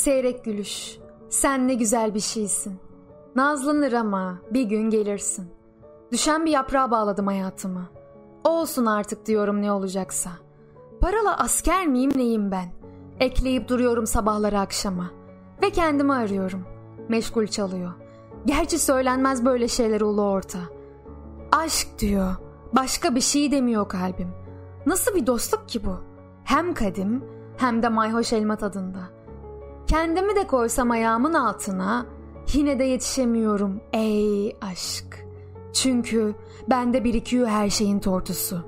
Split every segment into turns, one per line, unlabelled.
Seyrek gülüş, sen ne güzel bir şeysin. Nazlanır ama bir gün gelirsin. Düşen bir yaprağa bağladım hayatımı. Olsun artık diyorum ne olacaksa. Paralı asker miyim neyim ben? Ekleyip duruyorum sabahları akşama. Ve kendimi arıyorum. Meşgul çalıyor. Gerçi söylenmez böyle şeyler ulu orta. Aşk diyor. Başka bir şey demiyor kalbim. Nasıl bir dostluk ki bu? Hem kadim hem de mayhoş elma tadında. Kendimi de koysam ayağımın altına yine de yetişemiyorum ey aşk. Çünkü bende birikiyor her şeyin tortusu.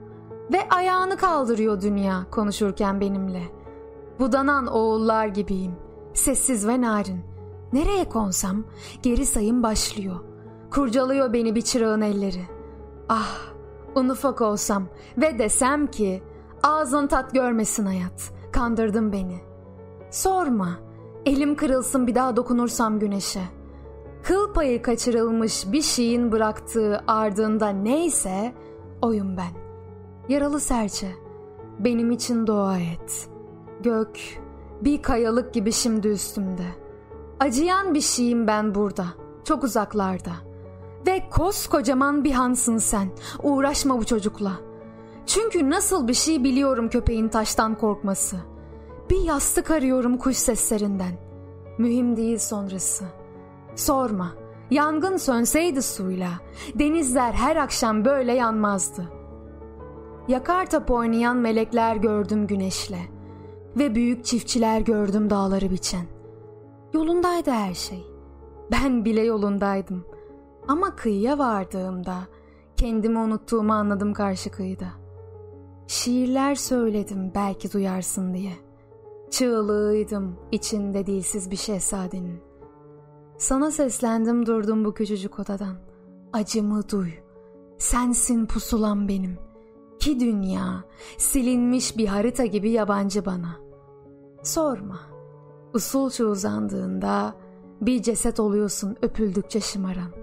Ve ayağını kaldırıyor dünya konuşurken benimle. Budanan oğullar gibiyim. Sessiz ve narin. Nereye konsam geri sayım başlıyor. Kurcalıyor beni bir çırağın elleri. Ah un ufak olsam ve desem ki ağzın tat görmesin hayat. Kandırdın beni. Sorma elim kırılsın bir daha dokunursam güneşe. Kıl payı kaçırılmış bir şeyin bıraktığı ardında neyse oyum ben. Yaralı serçe benim için dua et. Gök bir kayalık gibi şimdi üstümde. Acıyan bir şeyim ben burada, çok uzaklarda. Ve koskocaman bir hansın sen. Uğraşma bu çocukla. Çünkü nasıl bir şey biliyorum köpeğin taştan korkması. Bir yastık arıyorum kuş seslerinden. Mühim değil sonrası. Sorma. Yangın sönseydi suyla, denizler her akşam böyle yanmazdı. Yakar top oynayan melekler gördüm güneşle ve büyük çiftçiler gördüm dağları biçen. Yolundaydı her şey. Ben bile yolundaydım. Ama kıyıya vardığımda kendimi unuttuğumu anladım karşı kıyıda. Şiirler söyledim belki duyarsın diye. Çığlığıydım içinde dilsiz bir şehzadenin. Sana seslendim durdum bu küçücük odadan. Acımı duy. Sensin pusulam benim. Ki dünya silinmiş bir harita gibi yabancı bana. Sorma. Usulca uzandığında bir ceset oluyorsun öpüldükçe şımaran.